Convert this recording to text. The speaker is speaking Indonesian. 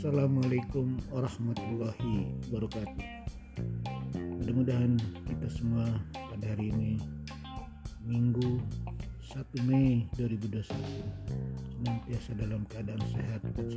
Assalamualaikum warahmatullahi wabarakatuh. Mudah-mudahan kita semua pada hari ini Minggu 1 Mei 2021 senantiasa dalam keadaan sehat dan